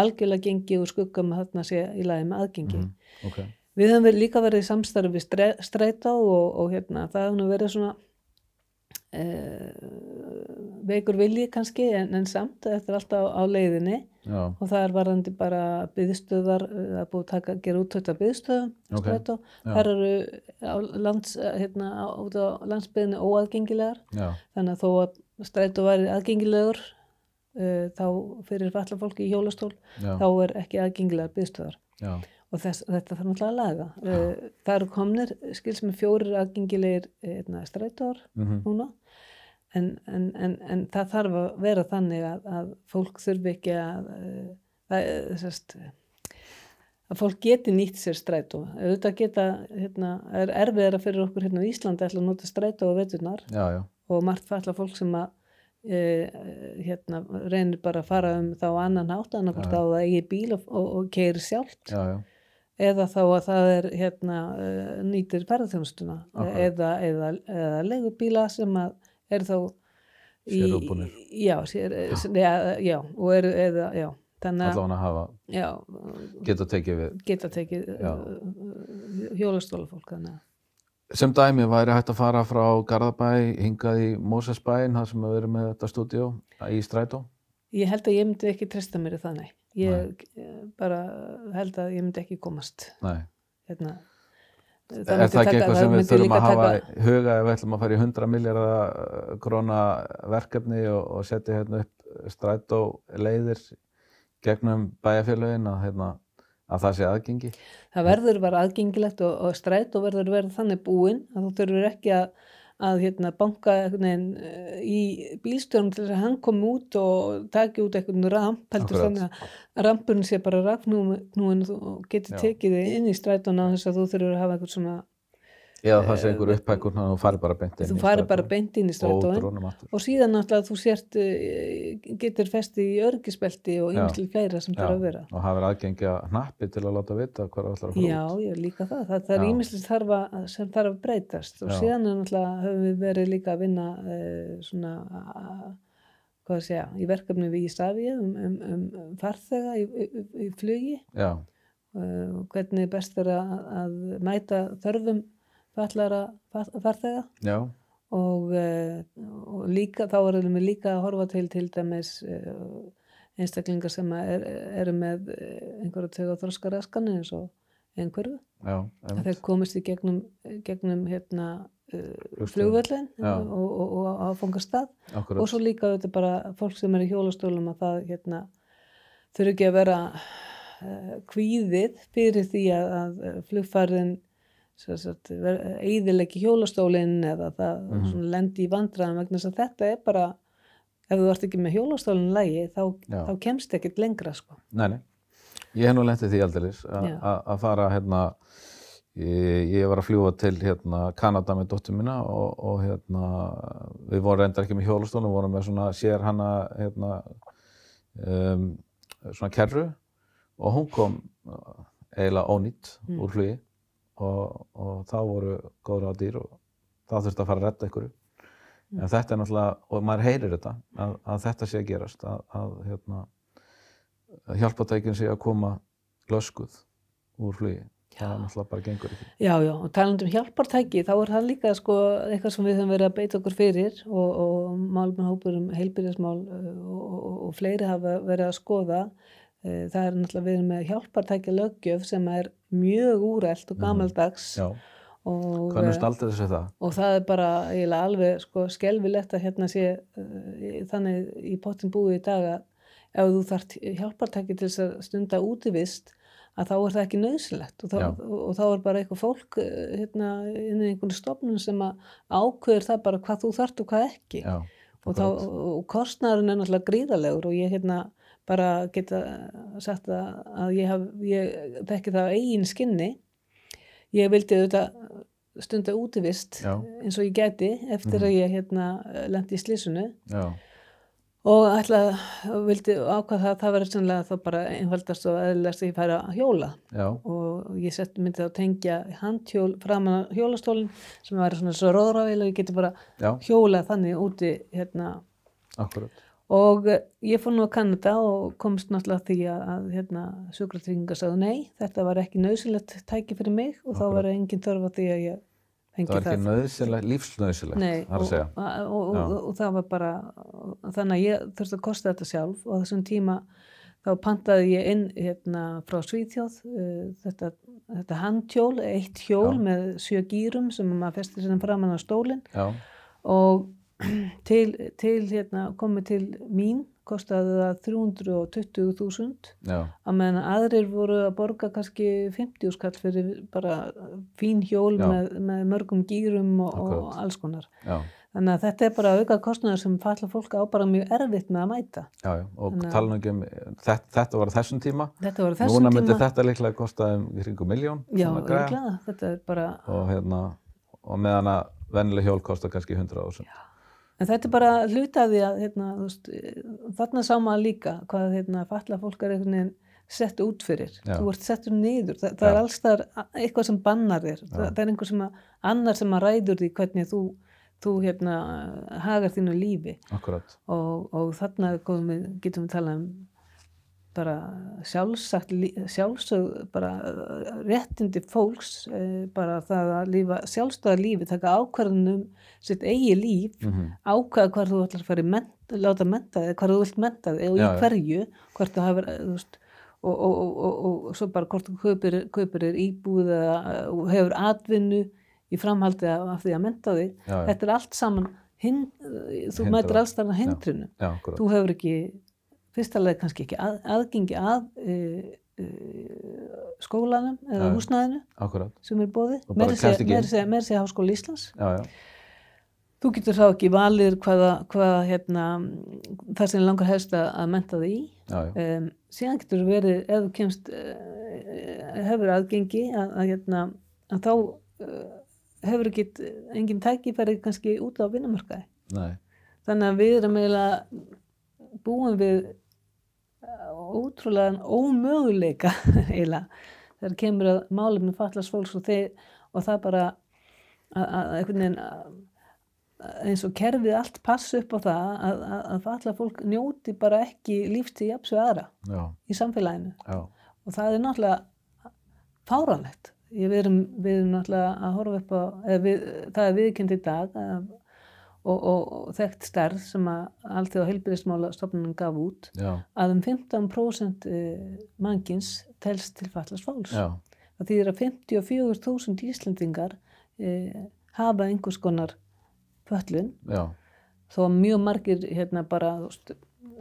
algjörlega gengi og skuggum að þarna sé í lagi með aðgengi. mm, ok, Við höfum líka verið í samstarfi við stre- strætó og, og hérna, það hefur verið svona uh, veikur vilji kannski en, en samt þetta er alltaf á, á leiðinni. Já, og það er varðandi bara byðstöðar, það er búið að taka, gera útökt af byðstöðum, Ok, strætó, já. þar eru á lands, hérna, á, út á landsbyðinu óaðgengilegar, já, þannig að þó að strætó væri aðgengilegur uh, þá fyrir falla fólki í hjólastól, já, þá er ekki aðgengilegar byðstöðar og þess, þetta þarf náttúrulega að laga. Uh, það eru komnir, skils með fjórir aðgengilegir hérna, strætóar mhm, núna en, en, en, en það þarf að vera þannig að, að fólk þurfi ekki að það, eh, sest, að fólk geti nýtt sér strætó. Auðvitað geta, hérna, er erfiðara fyrir okkur hérna á Íslandi ætla að nota strætó á veturnar já, já, og margt falla fólk sem að e, hérna, reynir bara að fara um þá annan hátt annarkvort á það eigi bíl og, og, og keiri sjálft já, já, eða þá að það er hérna nýtir ferðarþjónustuna Akkurat. eða, eða, eða leigubíla sem að er þá í- Sérútbúnir. já, sér, já. já, og eru eða, já, þannig að hafa, já, geta tekið við. geta tekið Já. uh, hjólastólafólk Sem dæmi væri hægt að fara frá Garðabæ hingað í Mósesbæinn, þar sem við erum með þetta stúdíó í Strætó. ég held að ég myndi ekki treysta mér í þannig ég eh, bara held að ég myndi ekki komast Nei, hérna er það ekki eitthvað sem við þurfum að hafa í huga ef við ætlum að fara í 100 miljardar króna verkefni og, og setja hérna upp Strætó leiðir gegnum bæjarfélögin að, hérna, að það sé aðgengi? það verður bara aðgengilegt og, og stræt og verður verið þannig búinn að þú þurfur ekki að, að hérna, banka veginn uh, í bílstjórnum til þess að hann komi út og taki út einhvern ramp heldur þannig að rampurinn sé bara rafnúin og Já. tekið þig inn í strætuna þess að þú þurfur að hafa einhvern svona eða það sé einhver upphækun og þú fari bara beint inn þú í fari bara beint inn í og strætóin drónum aftur og síðan náttúrulega þú sért eh, getur festi í örgisbelti og Já. ýmislega fleira sem þarf að vera og hafið aðgengi að hnappi til að láta vita hvað það ætlar að fara Já, út ég líka það. Það, það er Já. að, sem þarf að breytast og Já. síðan náttúrulega höfum við verið líka að vinna uh, svona, uh, hvað að segja, í verkefni við Ísafið um, um, um, um farþega í, í, í flugi já, uh, og hvernig best er að, að mæta þörfum fallara fa- farþega. Og, uh, og líka, þá erum við líka að horfa til til dæmis uh, einstaklingar sem er, eru með uh, einhverja tega þroska raskanir eins og einhverju þeir komist í gegnum, gegnum hérna, uh, Já. og, og, og áfangastað. Akkurat. og svo líka þetta bara fólk sem er í hjólastólum að það hérna, þurfi ekki að vera uh, kvíðið fyrir því að, að flugfærðin eðilegi hjólastólinn eða það Mhm. svona lendi í vandræðum vegna þess að þetta er bara ef þú ert ekki með hjólastólinn lægi þá, þá kemst ekkert lengra sko. Nei, nei. Ég hef nú lentið því aldeilis Já. að fara hérna ég, ég var að fljúa til hérna Kanada með dóttur mína og, og hérna við vorum reyndar ekki með hjólastól við vorum með svona sér hana hérna um, svona kerru og hún kom uh, eiginlega ónýtt Mm. úr flugi og, og þá voru góður á dýr og þá þurfti að fara að redda ykkur Mm. en þetta er náttúrulega, og maður heyrir þetta að, að þetta sé að gerast að, að hérna hjálpatækin sé að koma löskuð úr flugi það er náttúrulega bara gengur ekki Já, já, og talandi um hjálpartæki, þá er það líka sko eitthvað sem við höfum verið að beita okkur fyrir og, og málmannhópur um heilbyrðismál og, og, og fleiri hafa verið að skoða. Eh, Það er náttúrulega við erum með hjálpartæki löggjöf sem er mjög úrælt og gamaldags Já, og, hvernig eh, staldir þessi það? og það er bara alveg sko skelfilegt að hérna sé uh, þannig í pottin búið í dag að ef þú þarft hjálpartæki til þess að stunda útivist að þá er það ekki nöðsilegt og, og, og þá er bara eitthvað fólk hérna, inn í einhvern stofnun sem að ákveður það bara hvað þú þarft og hvað ekki. Já, og, þá, og kostnæðurinn er náttúrulega gríðalegur og ég hérna bara geta sagt að, að ég, haf, ég þekki það á eigin skinni. Ég vildi auðvitað stunda útivist Já. eins og ég gæti eftir að ég hérna lendi í slísunu já, og og vildi ákvað það að það verður sannlega þá bara einfaldast og eðlilegast að ég færi að hjóla. Já, og ég sett myndi þá tengja handhjól framan á hjólastólinn sem væri svona svo róðravél og ég geti bara hjóla þannig úti hérna. Akkurat Og ég fór nú að Kanada og komst náttúrulega að því að, að hérna, sjúkratrygginga sagði nei, þetta var ekki nöðsilegt tæki fyrir mig og þá Akkurat. var engin þörf á því að ég fengi það var það. ekki nöðsilegt, lífsnöðsilegt Nei, það er að og, segja og, og, Já. og, og það var bara, þannig að ég þurfti að kosta þetta sjálf og þessum tíma þá pantaði ég inn hérna frá Svíþjóð uh, þetta, þetta handhjól, eitt hjól Já. með sjö gýrum sem maður festir sinna framan á stólinn já, og til, til hérna, komið til mín kostaði það 320.000 já, að meðan aðrir voru að borga kannski 50 skall fyrir bara fín hjól Já. með, með mörgum gýrum og, og alls konar. já, Þannig að þetta er bara auka kostnaður sem falla fólk á bara mjög erfitt með að mæta. já, já. og Þannig að- tala nú ekki um þetta, þetta var þessum tíma Þetta var þessum núna myndi tíma. þetta líklega kosta um í kringum miljón Já, örglega. Þetta er bara, og hérna og meðan að vennileg hjól kosta kannski 100.000 en þetta er bara hlutaði að hérna, veist, þarna sá maður líka hvað hérna, falla fólk er einhvern veginn sett út fyrir. Já. Þú ert settur niður. Þa, það Já. er alls þar eitthvað sem bannar þér. Það, það er einhver sem að, annar sem að ræður því hvernig þú, þú hérna, hagar þínu lífi. akkurat, Og, og þarna við, getum við talað um bara sjálfsagt, sjálfsög, bara uh, réttindi fólks, eh, bara það að lífa sjálfstæða lífi, taka ákvarðunum sitt eigi líf, mm ákvaða hvar þú ætlar að fara í ment, láta menta þig, hvar þú vilt menta þig og í Já, já. hverju, hvort þú hafur, þú veist, og, og, og, og, og svo bara hvort þú kaupir, kaupir þér íbúð eða og hefur atvinnu í framhaldi af, því að menta þig. já, já, Þetta er allt saman, hin, þú mætir alls þarna hindrunu. já, akkurat Þú hefur ekki, fyrsta leið kannski ekki að, aðgengi að e, e, skólanum eða já. húsnæðinu akkurat, sem er ekki inn. segja, Háskóla Íslands. já, já, Þú getur þá ekki valið hvaða, hvaða hérna, það sem langar helst að, menta þig í. já, já, Um, síðan getur verið, ef þú kemst, uh, hefur aðgengi að, að, hérna, að þá uh, hefur ekki engin tækifæri kannski út á vinnumarkaði. nei, Þannig að við erum eiginlega búin við ótrúlega ómöguleika eiginlega þegar kemur að málefni fallast fólks og, þeir, og það bara að, einhvern veginn eins og kerfið allt passa upp á það að, að, að falla fólk njóti bara ekki lífstíð jafns við aðra já, í samfélaginu. Já, og það er náttúrulega fáranlegt. Við, erum, við erum náttúrulega að horfa upp á, við, það er viðkjönd í dag að, og, og, og þekkt stærð sem að allþjóða heilbyrðismála stofnunum gaf út já, að um 15% eh, mannkins telst til fallast fólks. Það þýðir að 54.000 Íslendingar eh, hafa einhvers konar föllun þó að mjög margir hérna bara,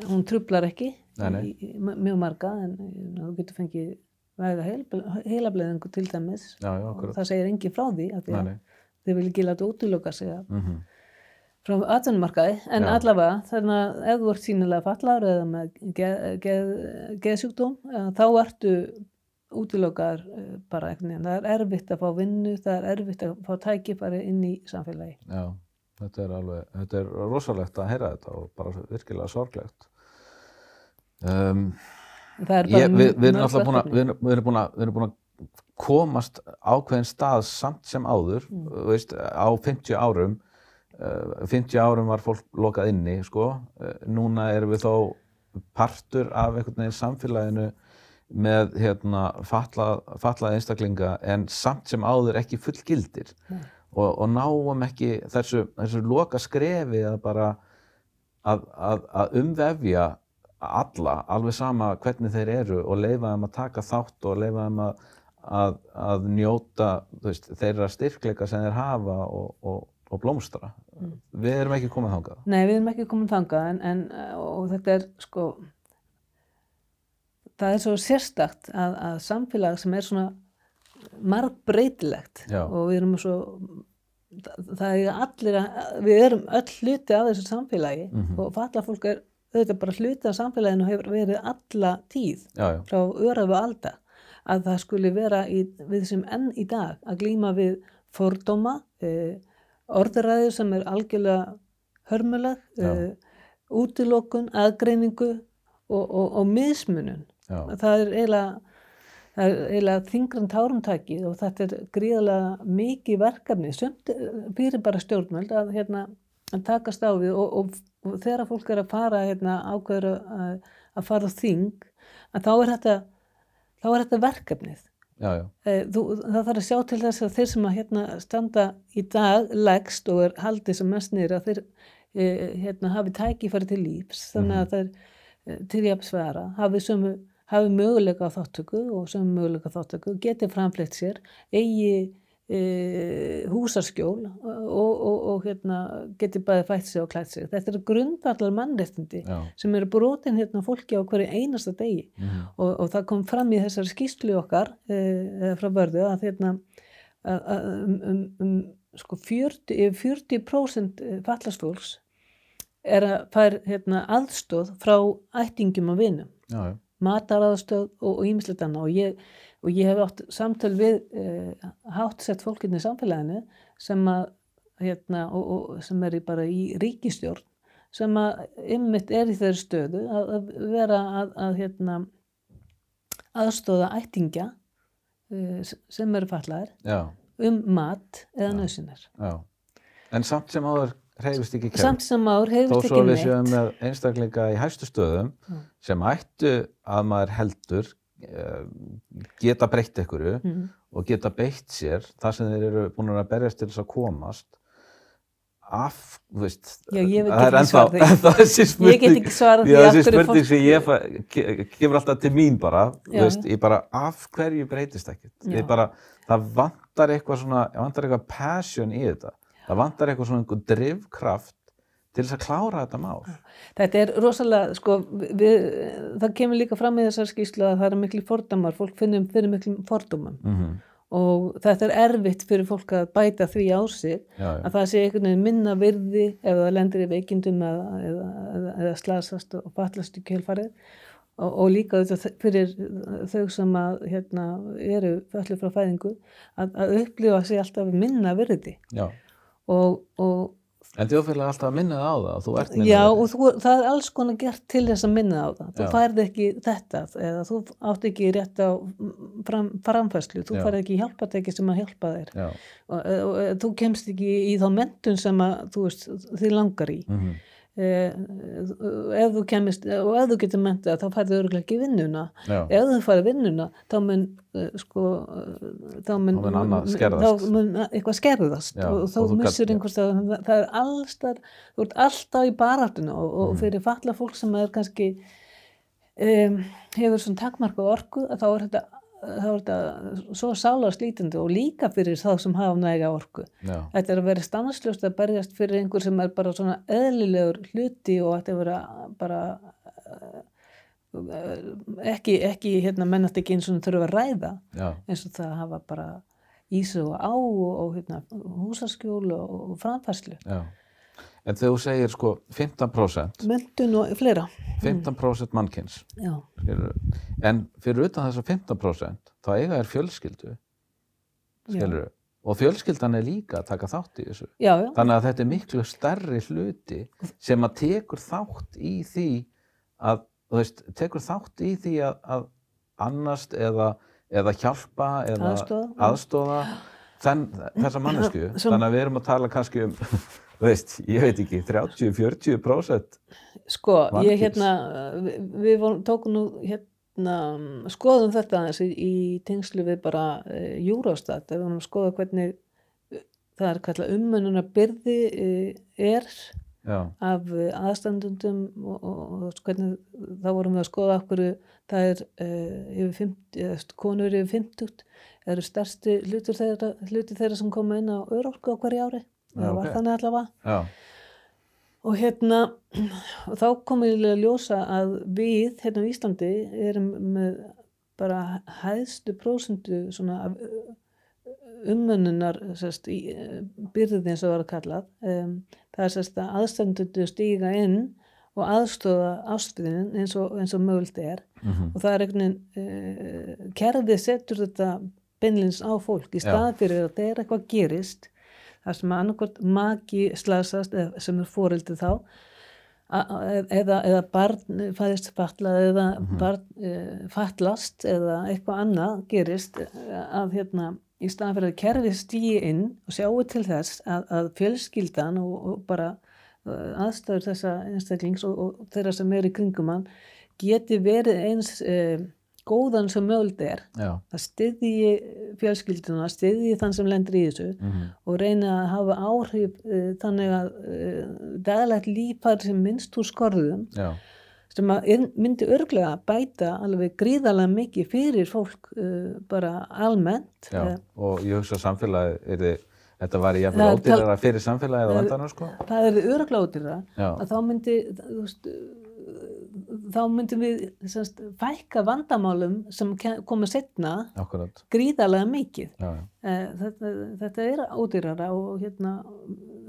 hún trublar ekki Nei, nei. Í, mjög marga en eh, þú getur fengið væga heilableðingu til dæmis. Já, já, og það segir engin frá því af því að þau vil ekki láta útiloka sig af- mhm, frá atvinnumarkaði en Já. allavega þannig að ef þú ert sínilega fallar eða með geð, geð, geðsjúkdóm eh, þá ertu útilokar bara einhvern veginn, það er erfitt að fá vinnu, það er erfitt að fá tækifæri inn í samfélagi. já, þetta er alveg, þetta er rosalegt að heyra þetta og bara virkilega sorglegt. Um, Það er bara Ég, við, við erum alltaf búin að, við erum, við erum búin að, við erum búin að komast ákveðin stað samt sem áður, Mm. veist, á 50 árum, 50 árum var fólk lokað inni, sko, uh, núna erum við þó partur af einhvern veginn samfélaginu með hérna fallað, fallað einstaklinga en samt sem áður ekki fullgildir Nei. og, og náum ekki þessu, þessu loka skrefi að bara að, að, að umvefja alla, alveg sama hvernig þeir eru og leifa þeim að taka þátt og leifa þeim að, að, að njóta veist, þeirra styrkleika sem þeir hafa og, og, og blómstra. Mm. Við erum ekki komið þangað. Nei, við erum ekki komin þangað en, en uh, og þetta er sko það er svo sérstakt að, að samfélag sem er svona margbreytilegt og við erum svo það, það er allir að, við erum öll hluti af þessu samfélagi Mhm. og falla fólk er auðvitað bara hluti af samfélaginu og hefur verið alla tíð Já, já, frá örafu alda að það skuli vera í, við sem enn í dag að glíma við fordóma, eh, orðuræði sem er algjörlega hörmuleg, Já. eh, útilokun, aðgreiningu og, og, og mismunun. já, Það er eiginlega, þingran tárumtækið og þetta er gríðarlega mikið verkefni, sumt eh, fyrir bara stjórnvöld að, hérna, að takast á við og, og, þegar fólk er að fara hérna, ákveður að, að fara þing, að þá er þetta, þá er þetta verkefnið. Já, já, Eh, Þú, það þarf að sjá til þess að þeir sem að hérna, standa í dag legst og er haldið sem mest að þeir e, hérna, hafi tækifæri til lífs. Þannig að þeir e, til jafnsvara hafi, sömu, hafi möguleika á þáttöku og sömu möguleika á þáttöku geti framfleytt sér eigi húsaskjól og, og, og hérna, geti bæði fætt sig og klætt sig. Þetta eru grundvallar mannréttindi já, sem eru brotin hérna fólki á hverju einasta degi. Mhm, og, og það kom fram í þessari skýslu okkar e, frá vörðu að hérna að, að, um, um, um sko 40, yfir 40% fallasfólks er að fær hérna, aðstóð frá ættingum og vinum, mataraðstóð og ímislegt annað. Og ég, og ég hef átt samtöl við eh, háttsett fólkinni í samfélaginu sem að hérna, og, og sem er í bara í ríkistjórn sem að ymmit er í þeirri stöðu að, að vera að, að hérna, aðstóða ættingja eh, sem eru fallaðir já, um mat eða nöðsynir. En samt sem áður hreyfist ekki kerf. Samt sem ár Þó hefur svo ekki við séum neitt. með einstaklinga í hæstu stöðum Já. sem ættu að maður heldur uh, geta breytt einhverju Mhm. og geta beitt sér þar sem þeir eru búin að berjast til þess að komast. Af, þú veist Já, ég get ekki þessi Ég get ekki af þessi spurning sem ég kemur alltaf til mín bara, veist, ég bara af hverju breytist ekkert, bara það vantar eitthvað svona, það vantar eitthvað passion í þetta, það vantar eitthvað svona einhver drivkraft til þess að klára þetta mál. Þetta er rosalega, sko, við, það kemur líka fram í þessar skýslu að það eru miklu fordómar, fólk finnum fyrir miklu fordómum. Mm og þetta er erfitt fyrir fólk að bæta því á sig já, já, að það sé einhvern veginn minna virði ef það lendir í veikindum eða, eða, eða, eða slasast og fallast í kjölfarið. Og, og líka þetta fyrir þau sem að hérna, eru föllu frá fæðingu að, að upplifa sig alltaf minna virði. Já. og, og En þjóðfélag er alltaf að minna það á það og þú ert minna Já, og þú, það er alls konar gert til þess að minna á það. Þú Já. færð ekki þetta eða þú átt ekki rétt á fram, framfæslu, þú Já. færð ekki hjálpatæki sem að hjálpa þér Já. og, og, og þú kemst ekki í þá mentun sem að þú veist, þið langar í. Mm Eh, ef þú kemist, og ef þú getur mentað þá færðu örgulega ekki vinnuna. Já. Ef þú færðu vinnuna þá mun uh, sko, þá mun, Þá mun þá mun eitthvað skerðast Já, og þá gat- einhvers það, er allstar, þú ert alltaf í baráttinu og, Mm. og fyrir falla fólk sem er kannski um, hefur svona takmarka orku að þá er þetta þá er þetta svo sála slítandi og líka fyrir þá sem hafa næga orku Já. Þetta er að vera stansljóst að berjast fyrir einhver sem er bara svona eðlilegur hluti og þetta er að vera bara uh, ekki, ekki hérna mennast ekki eins og þurfa að ræða Já. eins og það að hafa bara ísu og á og, og hérna, húsaskjól og, og framfæslu. Já. En þegar þú segir sko 15%, Möntun og fleira. 15% mannkins, Já, skilur, en fyrir utan þessa 15% þá eiga er fjölskyldu, og fjölskyldan er líka að taka þátt í þessu. já, já. Þannig að þetta er miklu stærri hluti sem að tekur þátt í því að, veist, tekur þátt í því að, að annast eða, eða hjálpa eða Aðstoða. aðstóða þenn, þessa mannesku. Þannig að við erum að tala kannski um, þú veist, ég veit ekki, 30-40% Sko, ég hérna, við, vorum, tókum nú hérna, skoðum þetta aðeins í, í tengslu við bara e, Júrastat, við vorum að skoða hvernig eh, það er kallað umönnuna byrði e, er Já, af eh, aðstandundum og, og, og hvernig þá vorum við að skoða hverju það er uh, yfir 50, eða konur yfir 50 eru stærsti hlutur þeirra, hluti þeirra sem koma inn á örorku á hverju ári það var ok. þannig allavega. Já, og hérna og þá komum við að ljósa að við hérna á Íslandi erum með bara hæðstu prósentu svona af umönnunar sérst, í, eh, byrði eins og það var að kallað. Um, það er sérst að aðstandutu stíga inn og aðstofa ástviðin eins og, og mögult er. Mhm, og það er einhvern veginn uh, kerfið setur þetta beinlins á fólk í stað fyrir að þegar eitthvað gerist þar sem annarkvort maki slasast eða sem er fóreldið þá a- eða, eða barn fæðist fatlað eða barn uh, fatlast eða eitthvað annað gerist eh, að hérna í staðan fyrir að kerfið stýi inn og sjáu til þess að, að fjölskyldan og, og bara uh, aðstæður þessa einstaklings og, og þeirra sem er í kringum hann geti verið eins uh, góðan sem möguld er já, að styðji fjölskylduna, styðji þann sem lendir í þessu mhm, og reyna að hafa áhrif uh, þannig að uh, daglegt líf fari sem minnst úr skorðum já, sem inn- myndi örglega bæta alveg gríðarlega mikið fyrir fólk uh, bara almennt. Eh, og ég hugsa að samfélagið er þið, þetta var í er tal- ódýrara fyrir samfélagið á er- endanum, sko. það er Já, að þá myndi þú veist, þá myndum við semst, fækka vandamálum sem koma setna akkurat, gríðarlega mikið. Já, já, Eh, þetta, þetta er ódýrara og hérna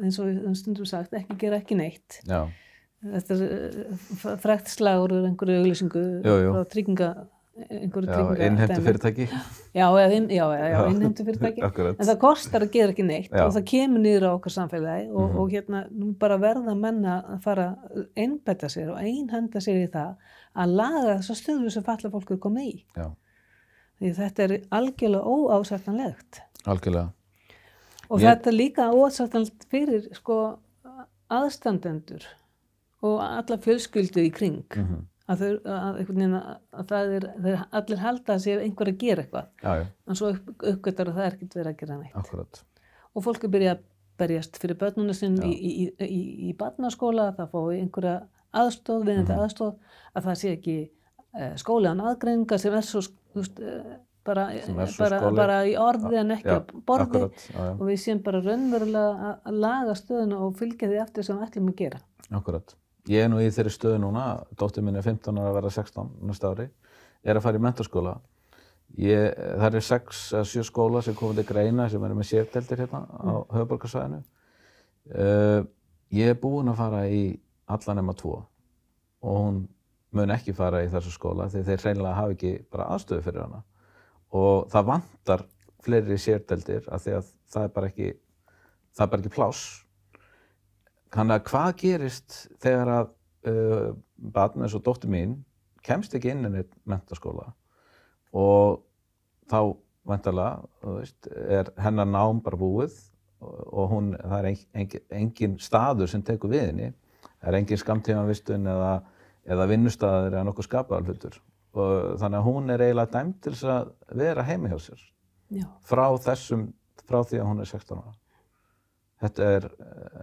eins og stundum sagt ekki gera ekki neitt. Já, þetta er eh, frækt slagur úr einhverju auglýsingu frá trygginga innheimtu fyrirtæki, já, já, innheimtu fyrirtæki en það kostar að gera ekki neitt Já. og það kemur niður á okkar samfélagi og, Mhm. og hérna nú bara verða menna að fara að einbetta sér og einhenda sér í það að laga þessa stöðu sem falla fólk er komið í. Já, því þetta er algjörlega óásættanlegt. Algjörlega, og Ég- þetta er líka óásættanlegt fyrir sko aðstandendur og alla fjölskyldu í kring. Mhm, að, þau, að, að, að það er allir halda að sé einhver að gera eitthvað. Já, já, en svo upp, uppgötar að það er ekkert verið að gera neitt. Akkurat, og fólk er byrjað að berjast fyrir börnunum sinn í, í, í, í, barnaskóla, það fái einhverja aðstóð, viðandi Mhm. aðstóð, að það sé ekki uh, skólegan aðgreininga sem er svo, veist, uh, bara, svo bara, bara í orði en ekki á borði. akkurat, já, og við séum bara raunverulega að laga stöðuna og fylgja því eftir sem við ætlum að gera. akkurat. Ég er nú í þeirri stöðu núna, dóttir mín er 15 ára að vera 16 næsta ári, er að fara í mentaskóla. Ég, það eru sex eða sjö skóla sem komið til greina sem eru með sérdeldir hérna á höfuborgarsvæðinu. Uh, ég er búinn að fara í alla nema tvo. Og hún mun ekki fara í þessu skóla því þeir hreinlega hafa ekki bara aðstöðu fyrir hana. Og það vantar fleiri sérdeldir af því að það er bara ekki það er bara ekki pláss þannig að hvað gerist þegar að uh, batn eins og dóttur mín kemst ekki inn inn í mentaskóla og þá vantarlega, er hennar nám bara búið og hún, það er engin, engin staður sem tekur við henni, það er engin skamtímanvistun eða, eða vinnustæður eða nokkuð skapaðalhutur og þannig að hún er eiginlega dæmt til að vera heimi hjá sér. Frá þessum, frá því að hún er 16 ára. Þetta er,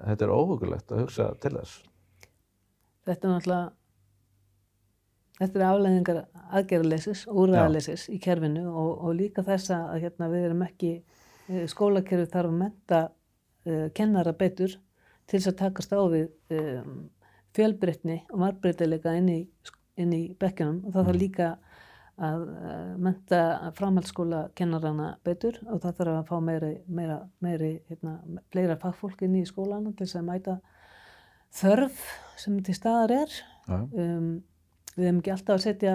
þetta er óhugulegt að hugsa til þess. Þetta er náttúrulega Þetta er aflæðingar aðgerðarleysis og úrræðarleysis í kerfinu og, og líka þess að hérna, við erum ekki, skólakerfi þarf að menta uh, kennara betur til þess að takast á við um, fjölbreytni og marbreytileika inn í, í bekkjunum. Og það þarf líka að uh, menta framhaldsskóla kennarana betur og það þarf að fá meiri, meira, meiri, hérna, fleira fagfólk inn í skólanu til þess að mæta þörf sem til staðar er. Um, Við hefum ekki alltaf að setja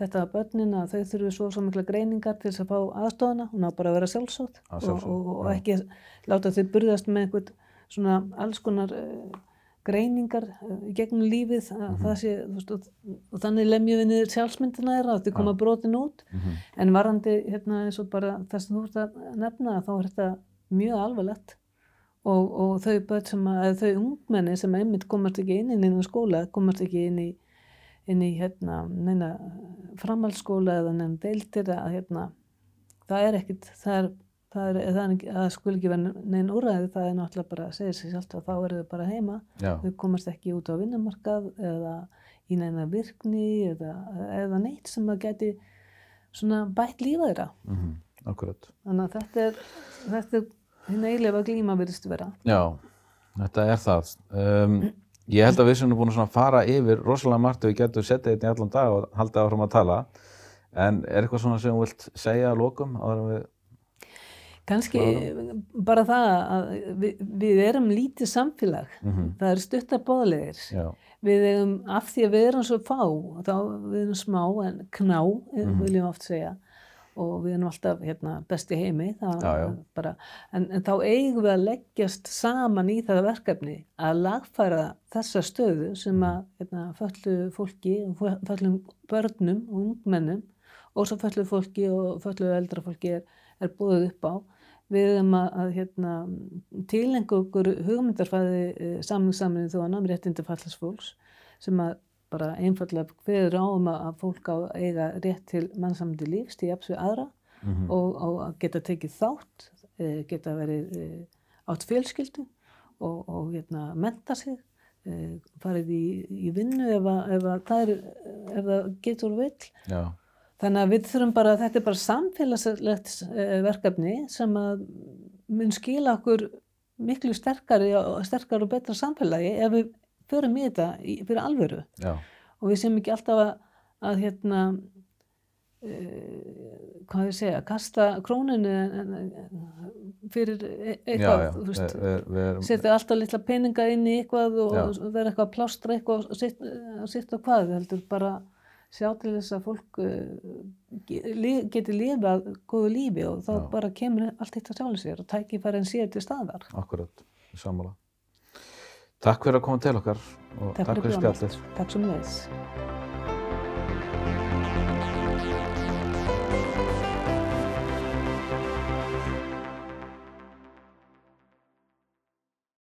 þetta að börnin að þau þurfu svo svo mikla greiningar til þess að fá aðstofana, hún á bara að vera sjálfsótt og, og, og ekki láta þau burðast með einhvern svona alls konar uh, greiningar uh, í gegnum lífið mm -hmm. sé, veist, og, og þannig lemjum við niður sjálfsmyndina þeirra að þau koma brotin út mm -hmm. en varandi hérna eins og bara þess að þú ert að nefna þá er þetta mjög alvarlegt og þau börn sem að þau ungmenni sem einmitt komast ekki inn inn í skóla komast ekki inn í inn í hérna, neina framhaldsskóla eða neina deildir að hérna, það er ekkit, það er, það er, það það skul ekki vera neina úræði, það er náttúrulega bara segja sér sjálft að þá eru þau bara heima, Já. þau komast ekki út á vinnumarkað eða í neina virkni eða, eða neitt sem að geti svona bætt lífa þeirra. Mm -hmm. Akkurat. Þannig að þetta er, þetta er hinn eiginlega glíma virðist vera. Já, þetta er það. Um, Ég held að við sem erum búin að fara yfir rosalega margt og við getum settið þetta í allan dag og haldið áfram að tala. En er eitthvað svona sem þú vilt segja að lókum áður en við... Kanski bara það að við, við erum lítið samfélag. Mm -hmm. Það eru stuttar bóðlegir. Við erum, af því að við erum svo fá, þá við erum smá en kná, mm -hmm. viljum oft segja og við erum alltaf hérna, besti heimi já, já. Bara, en, en þá eigum við að leggjast saman í það verkefni að lagfæra þessa stöðu sem að hérna, föllu fólki, föllum börnum og ungmennum og svo föllu fólki og föllu eldra fólki er, er búið upp á við erum að, að hérna, tilengu okkur hugmyndarfæði eh, samlingssamlinu þóna um réttindi fallasfólks sem að bara einfallega hverður áum að fólk á eiga rétt til mannsamandi lífs til jafs við aðra mm -hmm. og, og að geta tekið þátt, e, geta verið e, átt fjölskyldu og, og hérna, menta sig, e, farið í, í vinnu ef, að, ef, að það er, ef það getur vill. Já. Þannig að við þurfum bara, þetta er bara samfélagslegt verkefni sem að mun skila okkur miklu sterkari og, sterkari og betra samfélagi ef við förum í þetta fyrir alvöru Já. og við sem ekki alltaf að, að hérna uh, hvað ég segja, kasta króninu fyrir e, eitthvað, þú veist setja alltaf litla peninga inn í eitthvað og já. vera eitthvað plástra eitthvað og setja hvað, við heldur bara sjá til þess að fólk uh, geti lifað góðu lífi og þá bara kemur allt eitt að sjálf sér og tækifæri en sér til staðar Akkurat, samála Takk fyrir að koma til okkar og takk, takk fyrir spjallið. Takk svo mjög.